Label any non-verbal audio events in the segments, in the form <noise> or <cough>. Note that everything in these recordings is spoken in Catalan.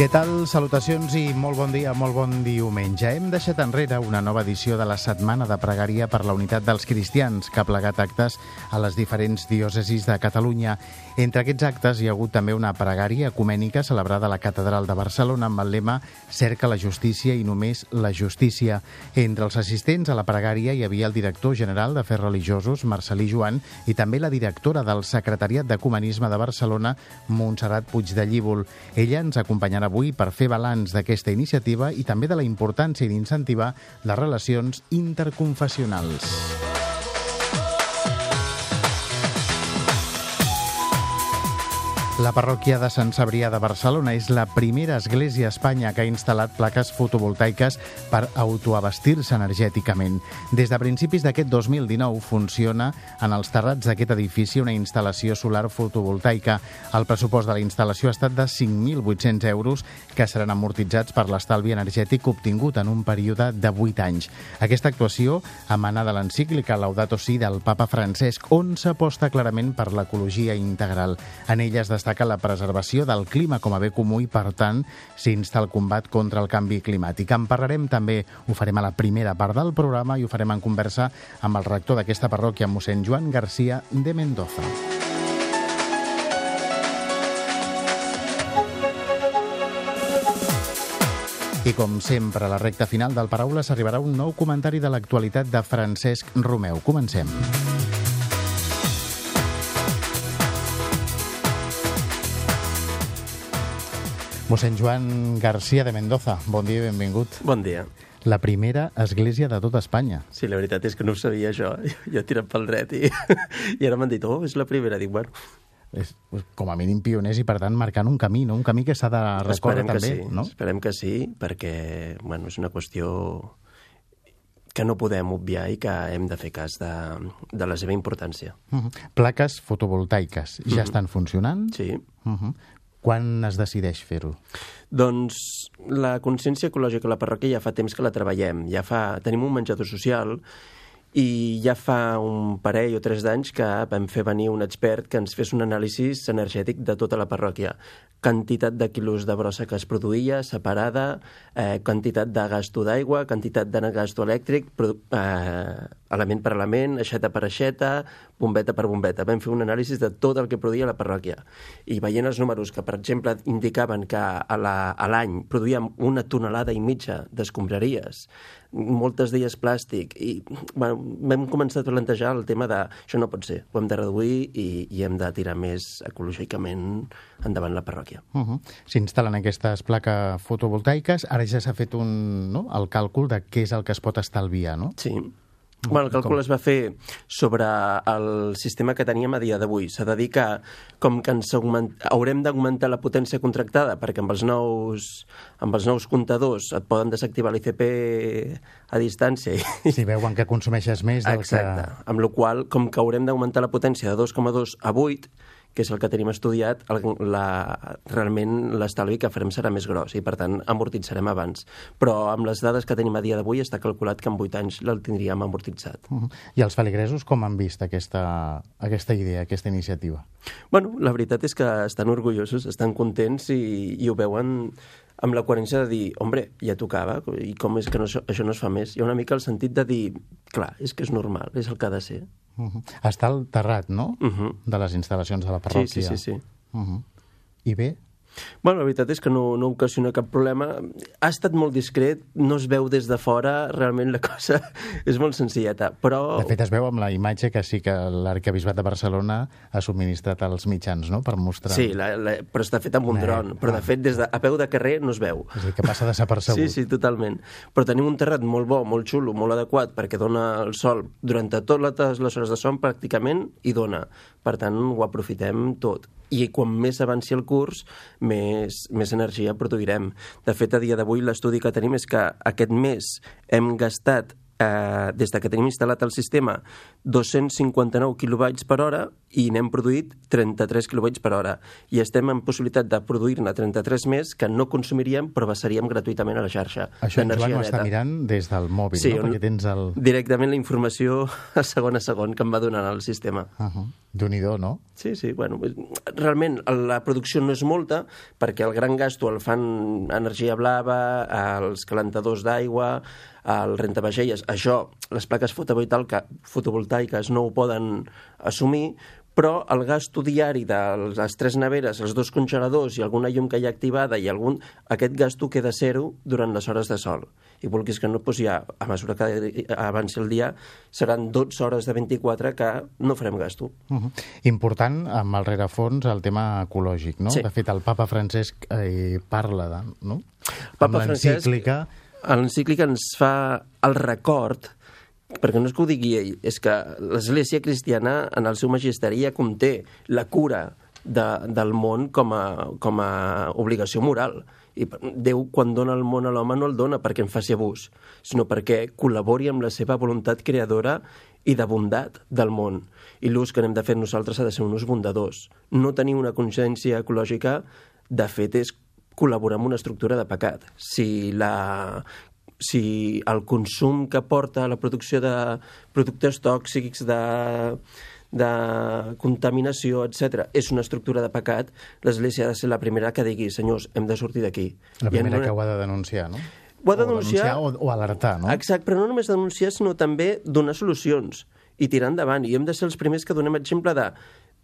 Què tal? Salutacions i molt bon dia, molt bon diumenge. Hem deixat enrere una nova edició de la Setmana de Pregària per la Unitat dels Cristians, que ha plegat actes a les diferents diòcesis de Catalunya. Entre aquests actes hi ha hagut també una pregària ecumènica celebrada a la Catedral de Barcelona amb el lema Cerca la justícia i només la justícia. Entre els assistents a la pregària hi havia el director general d'Afers Religiosos, Marcelí Joan, i també la directora del Secretariat d'Ecumenisme de Barcelona, Montserrat Puig de Llívol. Ella ens acompanyarà avui per fer balanç d'aquesta iniciativa i també de la importància d'incentivar les relacions interconfessionals. La parròquia de Sant Cebrià de Barcelona és la primera església a Espanya que ha instal·lat plaques fotovoltaiques per autoabastir-se energèticament. Des de principis d'aquest 2019 funciona en els terrats d'aquest edifici una instal·lació solar fotovoltaica. El pressupost de la instal·lació ha estat de 5.800 euros que seran amortitzats per l'estalvi energètic obtingut en un període de 8 anys. Aquesta actuació emana de l'encíclica Laudato Si del papa Francesc, on s'aposta clarament per l'ecologia integral. En ella es destaca destaca la preservació del clima com a bé comú i, per tant, s'insta el combat contra el canvi climàtic. En parlarem també, ho farem a la primera part del programa i ho farem en conversa amb el rector d'aquesta parròquia, mossèn Joan Garcia de Mendoza. I com sempre, a la recta final del Paraules arribarà un nou comentari de l'actualitat de Francesc Romeu. Comencem. Mossèn Joan Garcia de Mendoza, bon dia i benvingut. Bon dia. La primera església de tota Espanya. Sí, la veritat és que no ho sabia això. Jo he tirat pel dret i, i ara m'han dit, oh, és la primera. Dic, bueno... És, com a mínim pioners i, per tant, marcant un camí, no? un camí que s'ha de recórrer esperem també. Sí, no? Esperem que sí, perquè bueno, és una qüestió que no podem obviar i que hem de fer cas de, de la seva importància. Uh -huh. Plaques fotovoltaiques ja uh -huh. estan funcionant? Sí. Uh -huh. Quan es decideix fer-ho? Doncs la consciència ecològica a la parròquia ja fa temps que la treballem. Ja fa... Tenim un menjador social i ja fa un parell o tres d'anys que vam fer venir un expert que ens fes un anàlisi energètic de tota la parròquia. Quantitat de quilos de brossa que es produïa, separada, eh, quantitat de gasto d'aigua, quantitat de gasto elèctric, eh, element per element, aixeta per aixeta, bombeta per bombeta. Vam fer un anàlisi de tot el que produïa la parròquia. I veient els números que, per exemple, indicaven que a l'any produïem una tonelada i mitja d'escombraries, moltes d'elles plàstic, i bueno, vam començar a plantejar el tema de això no pot ser, ho hem de reduir i, i hem de tirar més ecològicament endavant la parròquia. Uh -huh. S'instal·len aquestes plaques fotovoltaiques, ara ja s'ha fet un, no, el càlcul de què és el que es pot estalviar, no? Sí. Bueno, el càlcul com? es va fer sobre el sistema que teníem a dia d'avui. S'ha de dir que, com que ens augment... haurem d'augmentar la potència contractada, perquè amb els, nous, amb els nous comptadors et poden desactivar l'ICP a distància. Si veuen que consumeixes més del Exacte. que... Amb la qual com que haurem d'augmentar la potència de 2,2 a 8, que és el que tenim estudiat, el, la, realment l'estalvi que farem serà més gros i, per tant, amortitzarem abans. Però amb les dades que tenim a dia d'avui està calculat que en 8 anys el tindríem amortitzat. Uh -huh. I els feligresos com han vist aquesta, aquesta idea, aquesta iniciativa? Bueno, la veritat és que estan orgullosos, estan contents i, i ho veuen amb la coherència de dir, hombre, ja tocava, i com és que no, això no es fa més? Hi ha una mica el sentit de dir, clar, és que és normal, és el que ha de ser. Uh -huh. Està al terrat, no?, Uh -huh. de les instal·lacions de la parròquia. Sí, sí, sí. sí. Uh -huh. I bé? Bueno, la veritat és que no, no ocasiona cap problema. Ha estat molt discret, no es veu des de fora, realment la cosa <laughs> és molt senzilleta, però... De fet, es veu amb la imatge que sí que l'Arcabisbat deArcelona ha subministrat als mitjans, no?, per mostrar... Sí, la, la, però està fet amb un Eh, dron, però de ah. fet des de, a peu de carrer no es veu. És a dir, que passa desapercebut. Sí, sí, totalment. Però tenim un terrat molt bo, molt xulo, molt adequat, perquè dona el sol durant totes les hores de son pràcticament i dona. Per tant, ho aprofitem tot. I quan més avanci el curs, més, més energia produirem. De fet, a dia d'avui l'estudi que tenim és que aquest mes hem gastat eh, des de que tenim instal·lat el sistema, 259 kilobytes per hora i n'hem produït 33 kilobytes per hora. I estem en possibilitat de produir-ne 33 més que no consumiríem però passaríem gratuïtament a la xarxa. Això en Joan ho està mirant des del mòbil, sí, no? Perquè tens el... Directament la informació <laughs> a segon a segon que em va donant el sistema. Uh -huh. déu nhi no? Sí, sí, bueno, realment la producció no és molta perquè el gran gasto el fan energia blava, els calentadors d'aigua, el rentavagelles. Això, les plaques fotovoltaiques no ho poden assumir, però el gasto diari de les tres neveres, els dos congeladors i alguna llum que hi ha activada i algun, aquest gasto queda zero durant les hores de sol. I vulguis que no, doncs ja, a mesura que avanci el dia, seran 12 hores de 24 que no farem gasto. Uh -huh. Important, amb el rerefons, el tema ecològic, no? Sí. De fet, el papa Francesc eh, parla de... No? Papa Francesc, l'encíclica ens fa el record perquè no és que ho digui ell, és que l'Església cristiana en el seu magisteri ja conté la cura de, del món com a, com a obligació moral. I Déu, quan dona el món a l'home, no el dona perquè en faci abús, sinó perquè col·labori amb la seva voluntat creadora i de bondat del món. I l'ús que n'hem de fer nosaltres ha de ser un ús bondadors. No tenir una consciència ecològica, de fet, és col·laborar amb una estructura de pecat. Si la si el consum que porta a la producció de productes tòxics, de, de contaminació, etc és una estructura de pecat, l'Església ha de ser la primera que digui, senyors, hem de sortir d'aquí. La primera que ho ha de denunciar, no? Ho ha de denunciar... O, denunciar o, o alertar, no? Exacte, però no només denunciar, sinó també donar solucions i tirar endavant. I hem de ser els primers que donem exemple de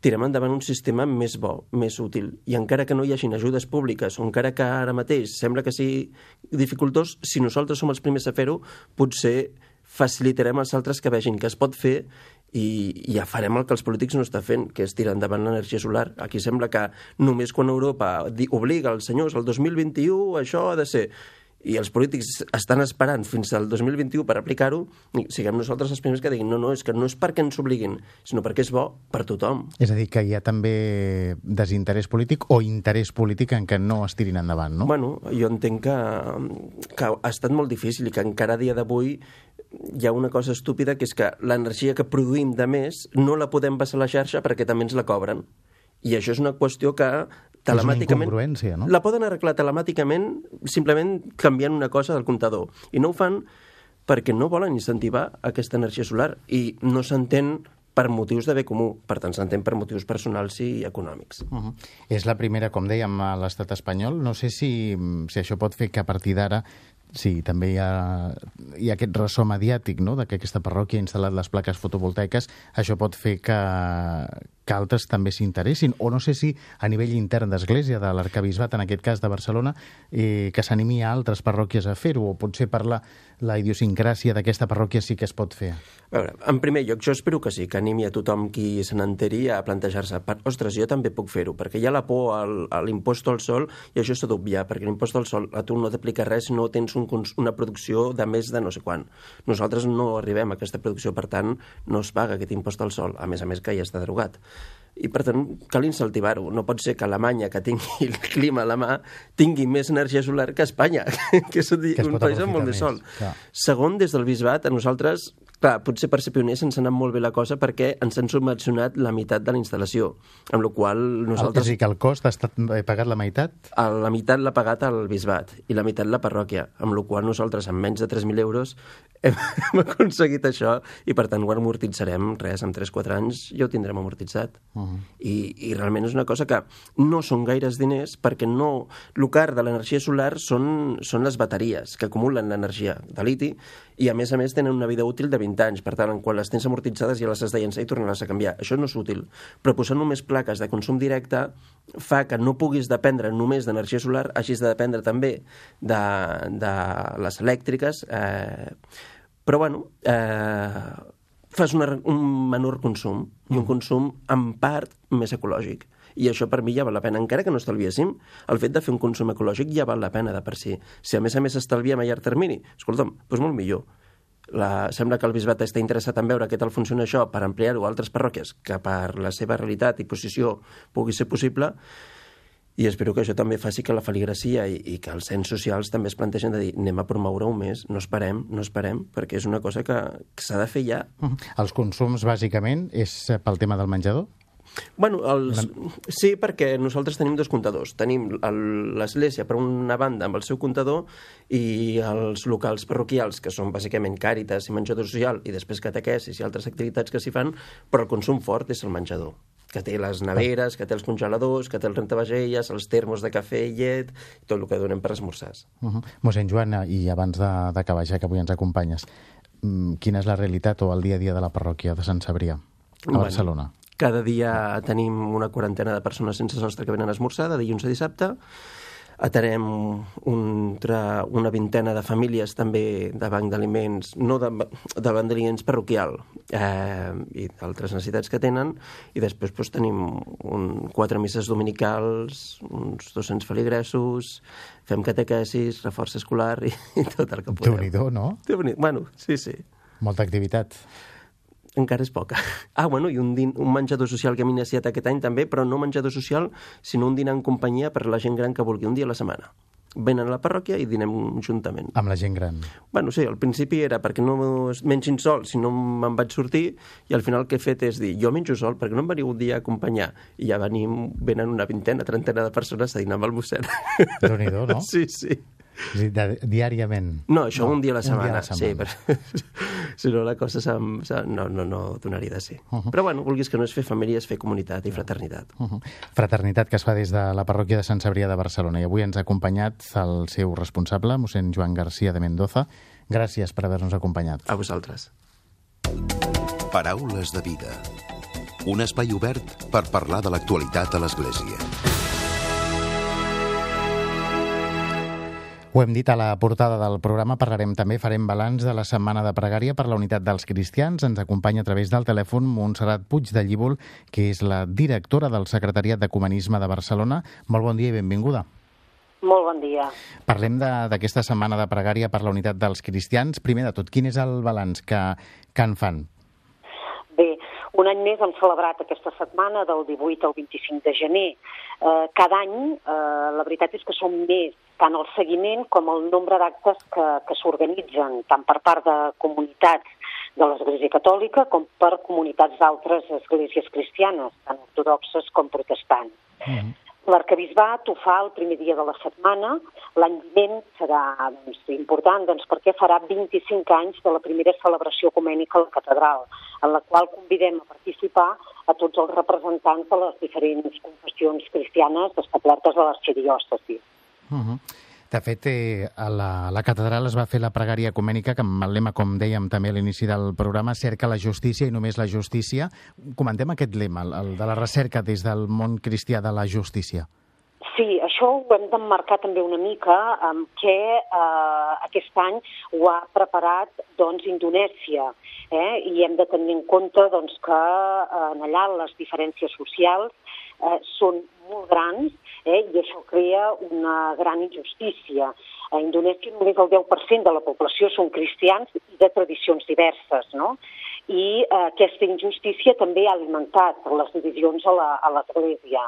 tirem endavant un sistema més bo, més útil. I encara que no hi hagin ajudes públiques, o encara que ara mateix sembla que sigui dificultós, si nosaltres som els primers a fer-ho, potser facilitarem als altres que vegin que es pot fer i ja farem el que els polítics no estan fent, que és tirar endavant l'energia solar. Aquí sembla que només quan Europa obliga els senyors al 2021 això ha de ser i els polítics estan esperant fins al 2021 per aplicar-ho, siguem nosaltres els primers que diguin no, no, és que no és perquè ens obliguin, sinó perquè és bo per tothom. És a dir, que hi ha també desinterès polític o interès polític en què no es tirin endavant, no? Bueno, jo entenc que, que ha estat molt difícil i que encara a dia d'avui hi ha una cosa estúpida que és que l'energia que produïm de més no la podem passar a la xarxa perquè també ens la cobren. I això és una qüestió que telemàticament... no? La poden arreglar telemàticament simplement canviant una cosa del comptador. I no ho fan perquè no volen incentivar aquesta energia solar i no s'entén per motius de bé comú, per tant s'entén per motius personals i econòmics. Uh -huh. És la primera, com dèiem, a l'estat espanyol. No sé si, si això pot fer que a partir d'ara Sí, també hi ha, hi ha aquest ressò mediàtic no? de que aquesta parròquia ha instal·lat les plaques fotovoltaiques. Això pot fer que, que altres també s'interessin, o no sé si a nivell intern d'Església, de l'Arcabisbat, en aquest cas de Barcelona, eh, que s'animi a altres parròquies a fer-ho, o potser per la, la idiosincràsia d'aquesta parròquia sí que es pot fer. A veure, en primer lloc, jo espero que sí, que animi a tothom qui se n'enteri a plantejar-se, ostres, jo també puc fer-ho, perquè hi ha la por al, a l'impost al sol, i això s'ha d'obviar, perquè l'impost al sol a tu no t'aplica res no tens un, una producció de més de no sé quan. Nosaltres no arribem a aquesta producció, per tant, no es paga aquest impost al sol, a més a més que ja està derogat i per tant cal incentivar-ho. No pot ser que Alemanya, que tingui el clima a la mà, tingui més energia solar que Espanya, <laughs> que és que un país amb molt més sol. Clar. Segon, des del bisbat, a nosaltres Clar, potser per ser pioners ens ha anat molt bé la cosa perquè ens han subvencionat la meitat de la instal·lació, amb la qual nosaltres... És a dir, que el cost ha estat pagat la meitat? La meitat l'ha pagat el bisbat i la meitat la parròquia, amb la qual nosaltres, amb menys de 3.000 euros, hem, <laughs> hem aconseguit això i, per tant, ho amortitzarem, res, en 3-4 anys ja ho tindrem amortitzat. Uh -huh. I, I realment és una cosa que no són gaires diners perquè no... El car de l'energia solar són, són les bateries que acumulen l'energia de liti i, a més a més, tenen una vida útil de 20 anys. Per tant, quan les tens amortitzades ja les has de llençar i tornar-les a canviar. Això no és útil. Però posar només plaques de consum directe fa que no puguis dependre només d'energia solar, hagis de dependre també de, de les elèctriques. Eh, però, bueno, eh, fas una, un menor consum i un mm. consum en part més ecològic i això per mi ja val la pena, encara que no estalviéssim, el fet de fer un consum ecològic ja val la pena de per si. Si a més a més estalviem a llarg termini, escolta'm, doncs molt millor. La, sembla que el bisbat està interessat en veure què tal funciona això per ampliar-ho a altres parròquies que per la seva realitat i posició pugui ser possible i espero que això també faci que la feligrafia i, i que els cens socials també es plantegen de dir anem a promoure un més, no esperem, no esperem, perquè és una cosa que, que s'ha de fer ja. -huh. Els consums, bàsicament, és pel tema del menjador? Bueno, els... sí, perquè nosaltres tenim dos comptadors. Tenim l'Església, per una banda, amb el seu comptador, i els locals parroquials, que són bàsicament càritas i menjador social, i després catequesis i altres activitats que s'hi fan, però el consum fort és el menjador que té les neveres, que té els congeladors, que té el rentavagelles, els termos de cafè i llet, tot el que donem per esmorzars. Uh -huh. Mossèn Joan, i abans d'acabar, ja que avui ens acompanyes, mm, quina és la realitat o el dia a dia de la parròquia de Sant Cebrià, a bueno, Barcelona? Cada dia tenim una quarantena de persones sense sostre que venen a esmorzar, de dilluns a dissabte. Atenem una, una vintena de famílies també de banc d'aliments, no de, de banc d'aliments parroquial, eh, i d'altres necessitats que tenen, i després doncs, tenim un, quatre misses dominicals, uns 200 feligressos, fem catequesis, reforç escolar i, i tot el que podem. déu nhi no? déu Bueno, sí, sí. Molta activitat encara és poca. <laughs> Ah, bueno, i un, din, un menjador social que hem iniciat aquest any també, però no menjador social, sinó un dinar en companyia per a la gent gran que vulgui, un dia a la setmana. Venen a la parròquia i dinem juntament. Amb la gent gran? Bueno, sí, al principi era perquè no mengin sol, si no me'n vaig sortir, i al final el que he fet és dir, jo menjo sol, perquè no em veniu un dia a acompanyar? I ja venim, venen una vintena, trentena de persones a dinar amb el mossèn. déu nhi no? <laughs> Sí, sí. És dir, de, diàriament. No, això no, un dia a la setmana. Un dia a la setmana. Sí, però, <laughs> si no la cosa sem, sem, no, no, no donaria de ser. Uh -huh. Però bueno, vulguis que no és fer família, és fer comunitat i fraternitat. Uh -huh. Fraternitat que es fa des de la parròquia de Sant Cebrià de Barcelona. I avui ens ha acompanyat el seu responsable, mossèn Joan Garcia de Mendoza. Gràcies per haver-nos acompanyat. A vosaltres. Paraules de vida. Un espai obert per parlar de l'actualitat a l'Església. Ho hem dit a la portada del programa, parlarem també, farem balanç de la Setmana de Pregària per la Unitat dels Cristians. Ens acompanya a través del telèfon Montserrat Puig de Llívol, que és la directora del Secretariat d'Ecumenisme de Barcelona. Molt bon dia i benvinguda. Molt bon dia. Parlem d'aquesta Setmana de Pregària per la Unitat dels Cristians. Primer de tot, quin és el balanç que, que en fan? Bé, un any més hem celebrat aquesta setmana del 18 al 25 de gener. Eh, cada any, eh, la veritat és que són més tant el seguiment com el nombre d'actes que, que s'organitzen, tant per part de comunitats de l'Església Catòlica com per comunitats d'altres esglésies cristianes, tant ortodoxes com protestants. Mm -hmm. L'arcabisbat ho fa el primer dia de la setmana. L'any vinent serà doncs, important doncs, perquè farà 25 anys de la primera celebració ecumènica a la catedral, en la qual convidem a participar a tots els representants de les diferents confessions cristianes establertes a l'arxidiòcesi. Uh -huh. De fet, eh, a, la, a la catedral es va fer la pregària ecumènica, que amb el lema, com dèiem també a l'inici del programa, cerca la justícia i només la justícia. Comentem aquest lema, el, el de la recerca des del món cristià de la justícia. Sí, això ho hem d'emmarcar també una mica amb què eh, aquest any ho ha preparat doncs, Indonèsia eh? i hem de tenir en compte doncs, que eh, en allà les diferències socials eh, són molt grans eh, i això crea una gran injustícia. A Indonèsia només el 10% de la població són cristians i de tradicions diverses, no? I eh, aquesta injustícia també ha alimentat les divisions a l'Església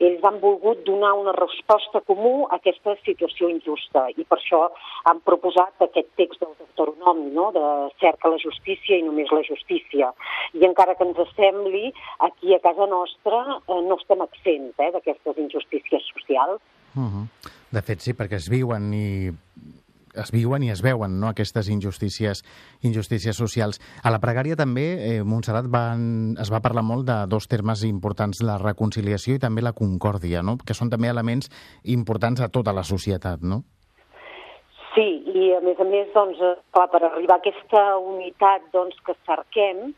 ells han volgut donar una resposta comú a aquesta situació injusta i per això han proposat aquest text del Deuteronomi, no? de cerca la justícia i només la justícia. I encara que ens sembli, aquí a casa nostra eh, no estem exempts eh, d'aquestes injustícies socials. Uh -huh. De fet, sí, perquè es viuen i es viuen i es veuen no? aquestes injustícies, injustícies socials. A la pregària també, eh, Montserrat, van, es va parlar molt de dos termes importants, la reconciliació i també la concòrdia, no? que són també elements importants a tota la societat, no? Sí, i a més a més, doncs, eh, clar, per arribar a aquesta unitat doncs, que cerquem,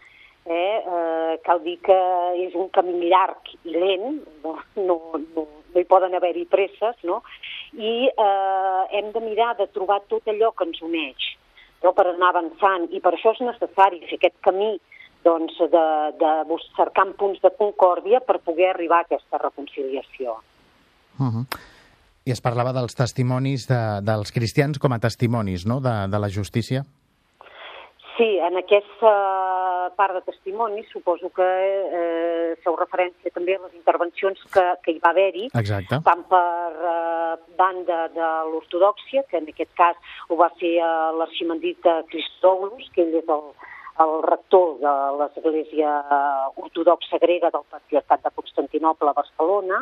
eh, eh, cal dir que és un camí llarg i lent, no, no, no, no hi poden haver-hi presses, no? i eh, hem de mirar de trobar tot allò que ens uneix no? per anar avançant i per això és necessari fer aquest camí doncs, de, de cercar punts de concòrdia per poder arribar a aquesta reconciliació. Uh -huh. I es parlava dels testimonis de, dels cristians com a testimonis no? de, de la justícia? Sí, en aquesta part de testimonis, suposo que eh, feu referència també a les intervencions que, que hi va haver-hi. Tant per eh, banda de l'ortodoxia, que en aquest cas ho va fer eh, l'arximandrit Cristòlus, que ell és el, el rector de l'Església Ortodoxa Grega del Patriarcat de Constantinople a Barcelona,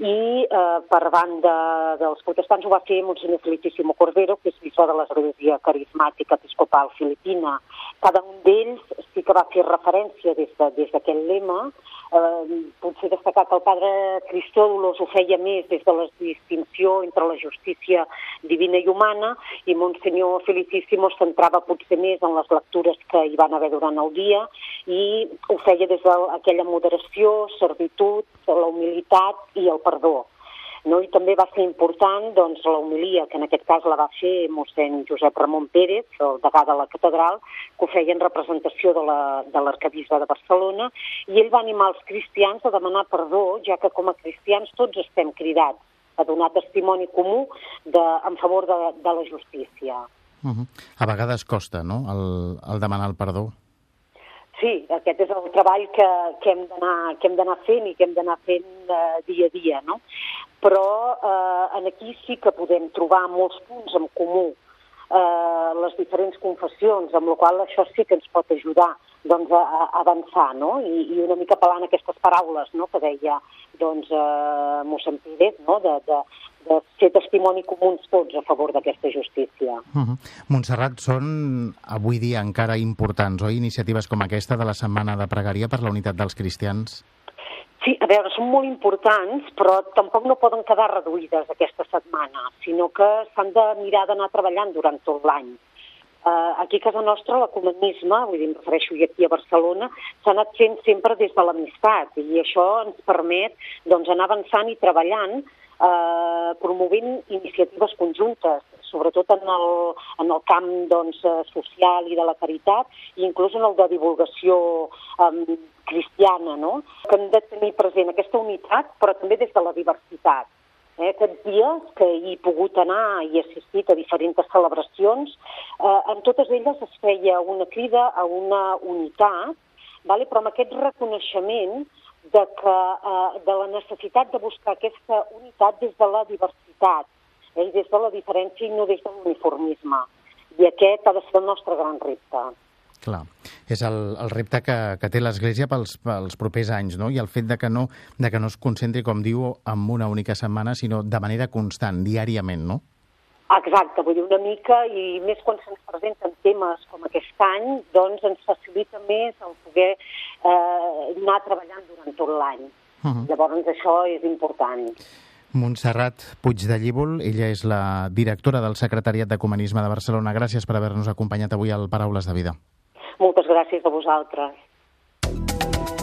i eh, per banda dels protestants ho va fer Monsenyor Felicíssimo Cordero, que és bisbe de l'Església Carismàtica Episcopal Filipina. Cada un d'ells sí que va fer referència des d'aquest de, lema, eh, potser destacar que el padre Cristòdolos ho feia més des de la distinció entre la justícia divina i humana i Monsenyor Felicíssimo centrava potser més en les lectures que hi van haver durant el dia i ho feia des d'aquella moderació, servitud, la humilitat i el perdó. No? I també va ser important doncs, la homilia, que en aquest cas la va fer mossèn Josep Ramon Pérez, el degà de la catedral, que ho feia en representació de l'arcabisbe de, de Barcelona, i ell va animar els cristians a demanar perdó, ja que com a cristians tots estem cridats a donar testimoni comú de, en favor de, de la justícia. Uh -huh. A vegades costa, no?, el, el demanar el perdó. Sí, aquest és el treball que, que hem d'anar fent i que hem d'anar fent eh, dia a dia, no? Però eh, en aquí sí que podem trobar molts punts en comú eh, les diferents confessions, amb la qual això sí que ens pot ajudar doncs, a, a avançar, no? I, I una mica pelant aquestes paraules no? que deia doncs, eh, mossèn Pérez, no? de, de, de ser testimoni comuns tots a favor d'aquesta justícia. Uh -huh. Montserrat, són avui dia encara importants, oi, iniciatives com aquesta de la Setmana de Pregaria per la Unitat dels Cristians? Sí, a veure, són molt importants, però tampoc no poden quedar reduïdes aquesta setmana, sinó que s'han de mirar d'anar treballant durant tot l'any. Uh, aquí a casa nostra l'ecumenisme, vull dir, em refereixo aquí a Barcelona, s'ha anat fent sempre des de l'amistat i això ens permet doncs, anar avançant i treballant eh, promovent iniciatives conjuntes, sobretot en el, en el camp doncs, eh, social i de la caritat, i inclús en el de divulgació eh, cristiana, no? que hem de tenir present aquesta unitat, però també des de la diversitat. Eh, aquests dies que hi he pogut anar i assistit a diferents celebracions, eh, en totes elles es feia una crida a una unitat, vale? però amb aquest reconeixement de, que, eh, de la necessitat de buscar aquesta unitat des de la diversitat, eh, des de la diferència i no des de l'uniformisme. I aquest ha de ser el nostre gran repte. Clar, és el, el repte que, que té l'Església pels, pels propers anys, no? I el fet de que no, de que no es concentri, com diu, en una única setmana, sinó de manera constant, diàriament, no? Exacte, vull dir, una mica, i més quan se'ns presenten temes com aquest any, doncs ens facilita més el poder eh, anar treballant durant tot l'any. Uh -huh. Llavors això és important. Montserrat Puig de Llívol, ella és la directora del Secretariat d'Ecumenisme de Barcelona. Gràcies per haver-nos acompanyat avui al Paraules de Vida. Moltes gràcies a vosaltres.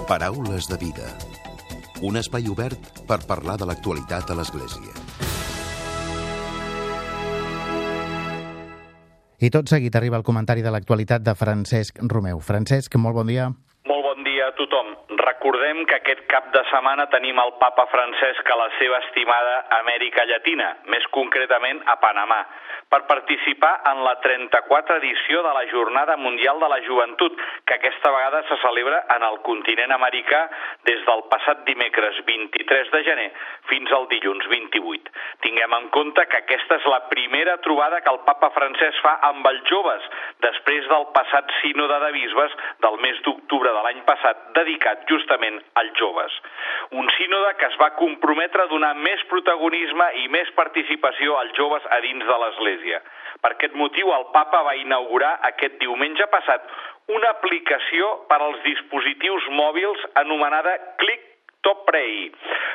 Paraules de Vida. Un espai obert per parlar de l'actualitat a l'Església. I tot seguit arriba el comentari de l'actualitat de Francesc Romeu. Francesc, molt bon dia. A tothom. Recordem que aquest cap de setmana tenim el papa Francesc a la seva estimada Amèrica Llatina, més concretament a Panamà per participar en la 34 edició de la Jornada Mundial de la Joventut, que aquesta vegada se celebra en el continent americà des del passat dimecres 23 de gener fins al dilluns 28. Tinguem en compte que aquesta és la primera trobada que el papa francès fa amb els joves després del passat sínode de bisbes del mes d'octubre de l'any passat dedicat justament als joves. Un sínode que es va comprometre a donar més protagonisme i més participació als joves a dins de l'Església. Per aquest motiu, el papa va inaugurar aquest diumenge passat una aplicació per als dispositius mòbils anomenada Click to Pray,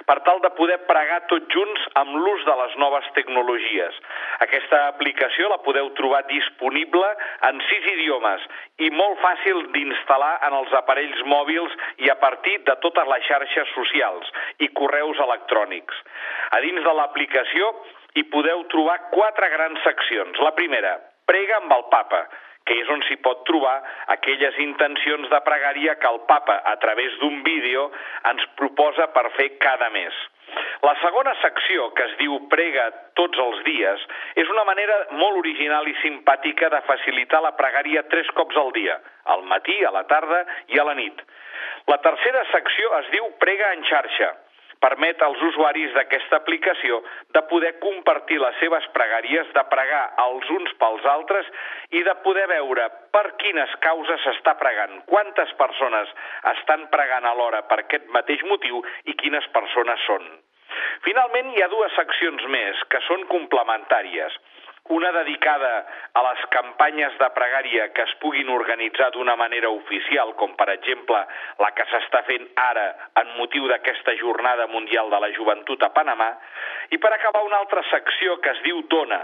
per tal de poder pregar tots junts amb l'ús de les noves tecnologies. Aquesta aplicació la podeu trobar disponible en sis idiomes i molt fàcil d'instal·lar en els aparells mòbils i a partir de totes les xarxes socials i correus electrònics. A dins de l'aplicació hi podeu trobar quatre grans seccions. La primera, prega amb el papa, que és on s'hi pot trobar aquelles intencions de pregària que el papa, a través d'un vídeo, ens proposa per fer cada mes. La segona secció, que es diu Prega tots els dies, és una manera molt original i simpàtica de facilitar la pregària tres cops al dia, al matí, a la tarda i a la nit. La tercera secció es diu Prega en xarxa, permet als usuaris d'aquesta aplicació de poder compartir les seves pregàries, de pregar els uns pels altres i de poder veure per quines causes s'està pregant, quantes persones estan pregant alhora per aquest mateix motiu i quines persones són. Finalment, hi ha dues seccions més que són complementàries una dedicada a les campanyes de pregària que es puguin organitzar d'una manera oficial, com per exemple la que s'està fent ara en motiu d'aquesta Jornada Mundial de la Joventut a Panamà, i per acabar una altra secció que es diu Dona,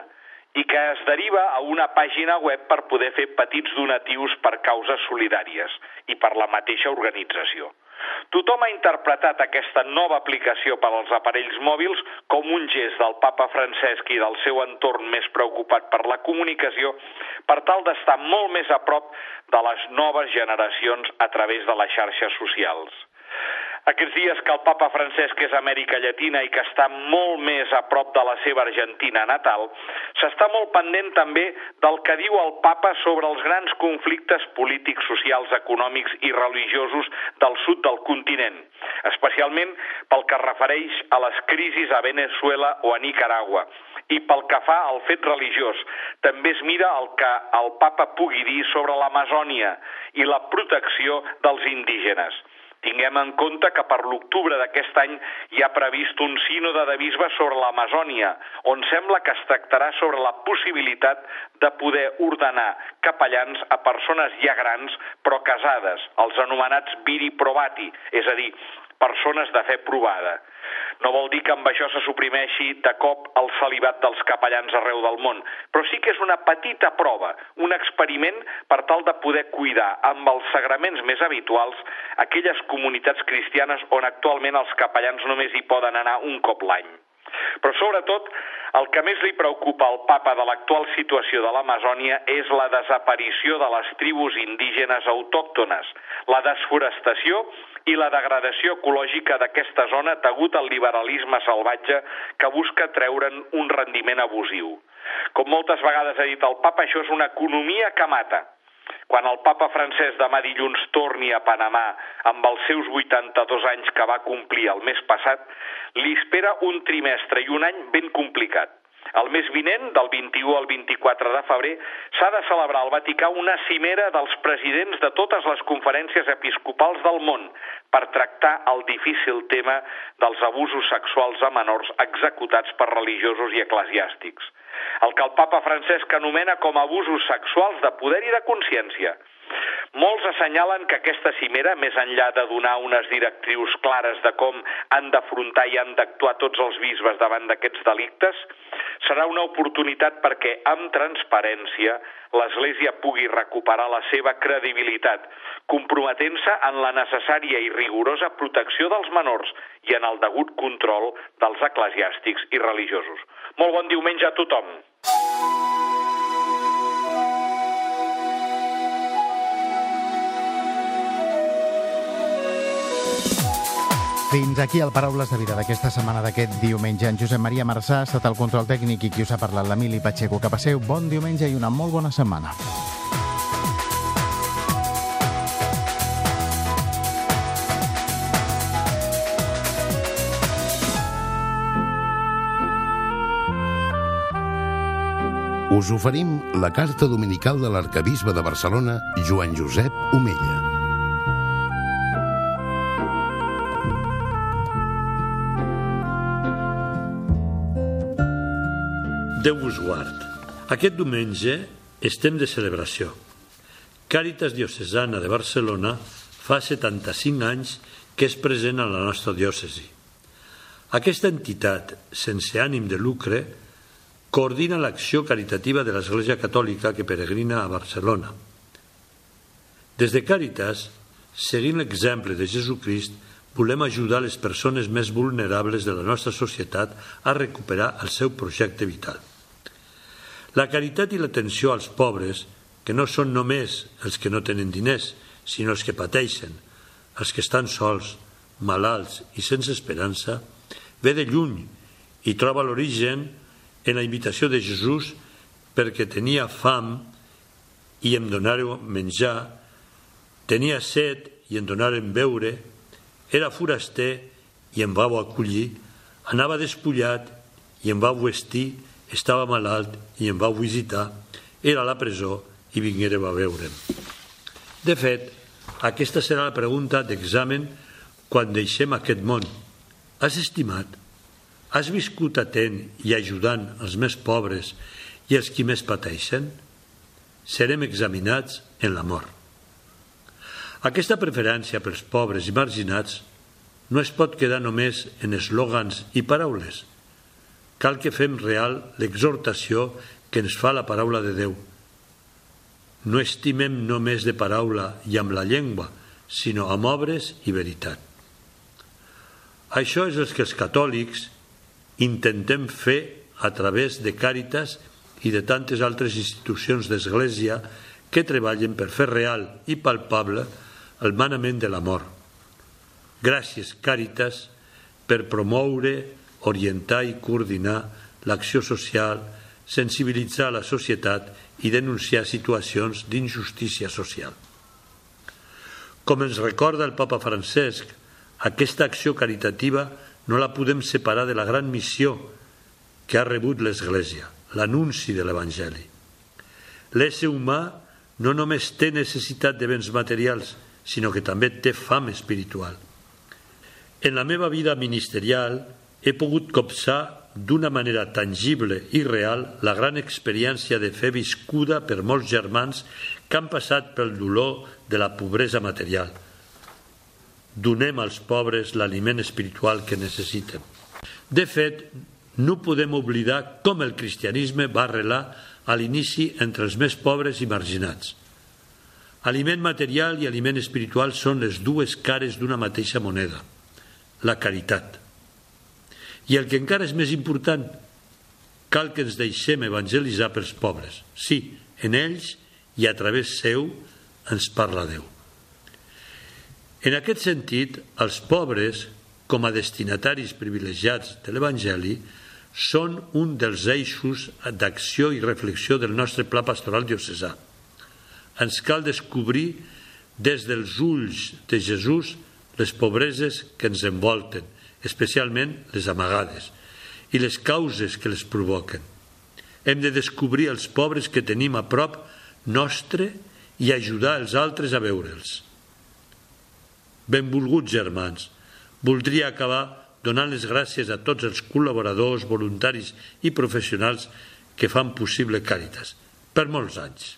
i que es deriva a una pàgina web per poder fer petits donatius per causes solidàries i per la mateixa organització. Tothom ha interpretat aquesta nova aplicació per als aparells mòbils com un gest del papa Francesc i del seu entorn més preocupat per la comunicació per tal d'estar molt més a prop de les noves generacions a través de les xarxes socials. Aquests dies que el papa Francesc és Amèrica Llatina i que està molt més a prop de la seva Argentina natal, s'està molt pendent també del que diu el papa sobre els grans conflictes polítics, socials, econòmics i religiosos del sud del continent, especialment pel que refereix a les crisis a Venezuela o a Nicaragua, i pel que fa al fet religiós, també es mira el que el papa pugui dir sobre l'Amazònia i la protecció dels indígenes. Tinguem en compte que per l'octubre d'aquest any hi ha previst un sínode de bisbes sobre l'Amazònia, on sembla que es tractarà sobre la possibilitat de poder ordenar capellans a persones ja grans però casades, els anomenats viri probati, és a dir, persones de fe provada. No vol dir que amb això se suprimeixi de cop el celibat dels capellans arreu del món, però sí que és una petita prova, un experiment per tal de poder cuidar amb els sagraments més habituals aquelles comunitats cristianes on actualment els capellans només hi poden anar un cop l'any. Però sobretot, el que més li preocupa al papa de l'actual situació de l'Amazònia és la desaparició de les tribus indígenes autòctones, la desforestació i la degradació ecològica d'aquesta zona degut al liberalisme salvatge que busca treure'n un rendiment abusiu. Com moltes vegades ha dit el papa, això és una economia que mata, quan el papa francès demà dilluns torni a Panamà amb els seus 82 anys que va complir el mes passat, li espera un trimestre i un any ben complicat. El mes vinent, del 21 al 24 de febrer, s'ha de celebrar al Vaticà una cimera dels presidents de totes les conferències episcopals del món per tractar el difícil tema dels abusos sexuals a menors executats per religiosos i eclesiàstics el que el papa Francesc anomena com abusos sexuals de poder i de consciència. Molts assenyalen que aquesta cimera, més enllà de donar unes directrius clares de com han d'afrontar i han d'actuar tots els bisbes davant d'aquests delictes, serà una oportunitat perquè, amb transparència, l'Església pugui recuperar la seva credibilitat, comprometent-se en la necessària i rigorosa protecció dels menors i en el degut control dels eclesiàstics i religiosos. Molt bon diumenge a tothom. Fins aquí el Paraules de Vida d'aquesta setmana d'aquest diumenge. En Josep Maria Marçà ha estat el control tècnic i qui us ha parlat l'Emili Pacheco. Que passeu bon diumenge i una molt bona setmana. us oferim la carta dominical de l'arcabisbe de Barcelona, Joan Josep Omella. Déu vos guard. Aquest diumenge estem de celebració. Càritas Diocesana de Barcelona fa 75 anys que és present a la nostra diòcesi. Aquesta entitat, sense ànim de lucre, coordina l'acció caritativa de l'Església Catòlica que peregrina a Barcelona. Des de Càritas, seguint l'exemple de Jesucrist, volem ajudar les persones més vulnerables de la nostra societat a recuperar el seu projecte vital. La caritat i l'atenció als pobres, que no són només els que no tenen diners, sinó els que pateixen, els que estan sols, malalts i sense esperança, ve de lluny i troba l'origen en la invitació de Jesús perquè tenia fam i em donàreu menjar, tenia set i em donaren beure, era foraster i em vau acollir, anava despullat i em vau vestir, estava malalt i em vau visitar, era a la presó i vinguéreu a veure'm. De fet, aquesta serà la pregunta d'examen quan deixem aquest món. Has estimat? Has viscut atent i ajudant els més pobres i els qui més pateixen? Serem examinats en la mort. Aquesta preferència pels pobres i marginats no es pot quedar només en eslògans i paraules. Cal que fem real l'exhortació que ens fa la paraula de Déu. No estimem només de paraula i amb la llengua, sinó amb obres i veritat. Això és el que els catòlics intentem fer a través de Càritas i de tantes altres institucions d'Església que treballen per fer real i palpable el manament de l'amor. Gràcies, Càritas, per promoure, orientar i coordinar l'acció social, sensibilitzar la societat i denunciar situacions d'injustícia social. Com ens recorda el papa Francesc, aquesta acció caritativa no la podem separar de la gran missió que ha rebut l'Església, l'anunci de l'Evangeli. L'ésser humà no només té necessitat de béns materials, sinó que també té fam espiritual. En la meva vida ministerial he pogut copsar d'una manera tangible i real la gran experiència de fe viscuda per molts germans que han passat pel dolor de la pobresa material. Donem als pobres l'aliment espiritual que necessiten. De fet, no podem oblidar com el cristianisme va arrelar a l'inici entre els més pobres i marginats. Aliment material i aliment espiritual són les dues cares d'una mateixa moneda, la caritat. I el que encara és més important, cal que ens deixem evangelitzar pels pobres. Sí, en ells i a través seu ens parla Déu. En aquest sentit, els pobres, com a destinataris privilegiats de l'Evangeli, són un dels eixos d'acció i reflexió del nostre pla pastoral diocesà. Ens cal descobrir des dels ulls de Jesús les pobreses que ens envolten especialment les amagades, i les causes que les provoquen. Hem de descobrir els pobres que tenim a prop nostre i ajudar els altres a veure'ls. Benvolguts germans, voldria acabar donant les gràcies a tots els col·laboradors, voluntaris i professionals que fan possible Càritas per molts anys.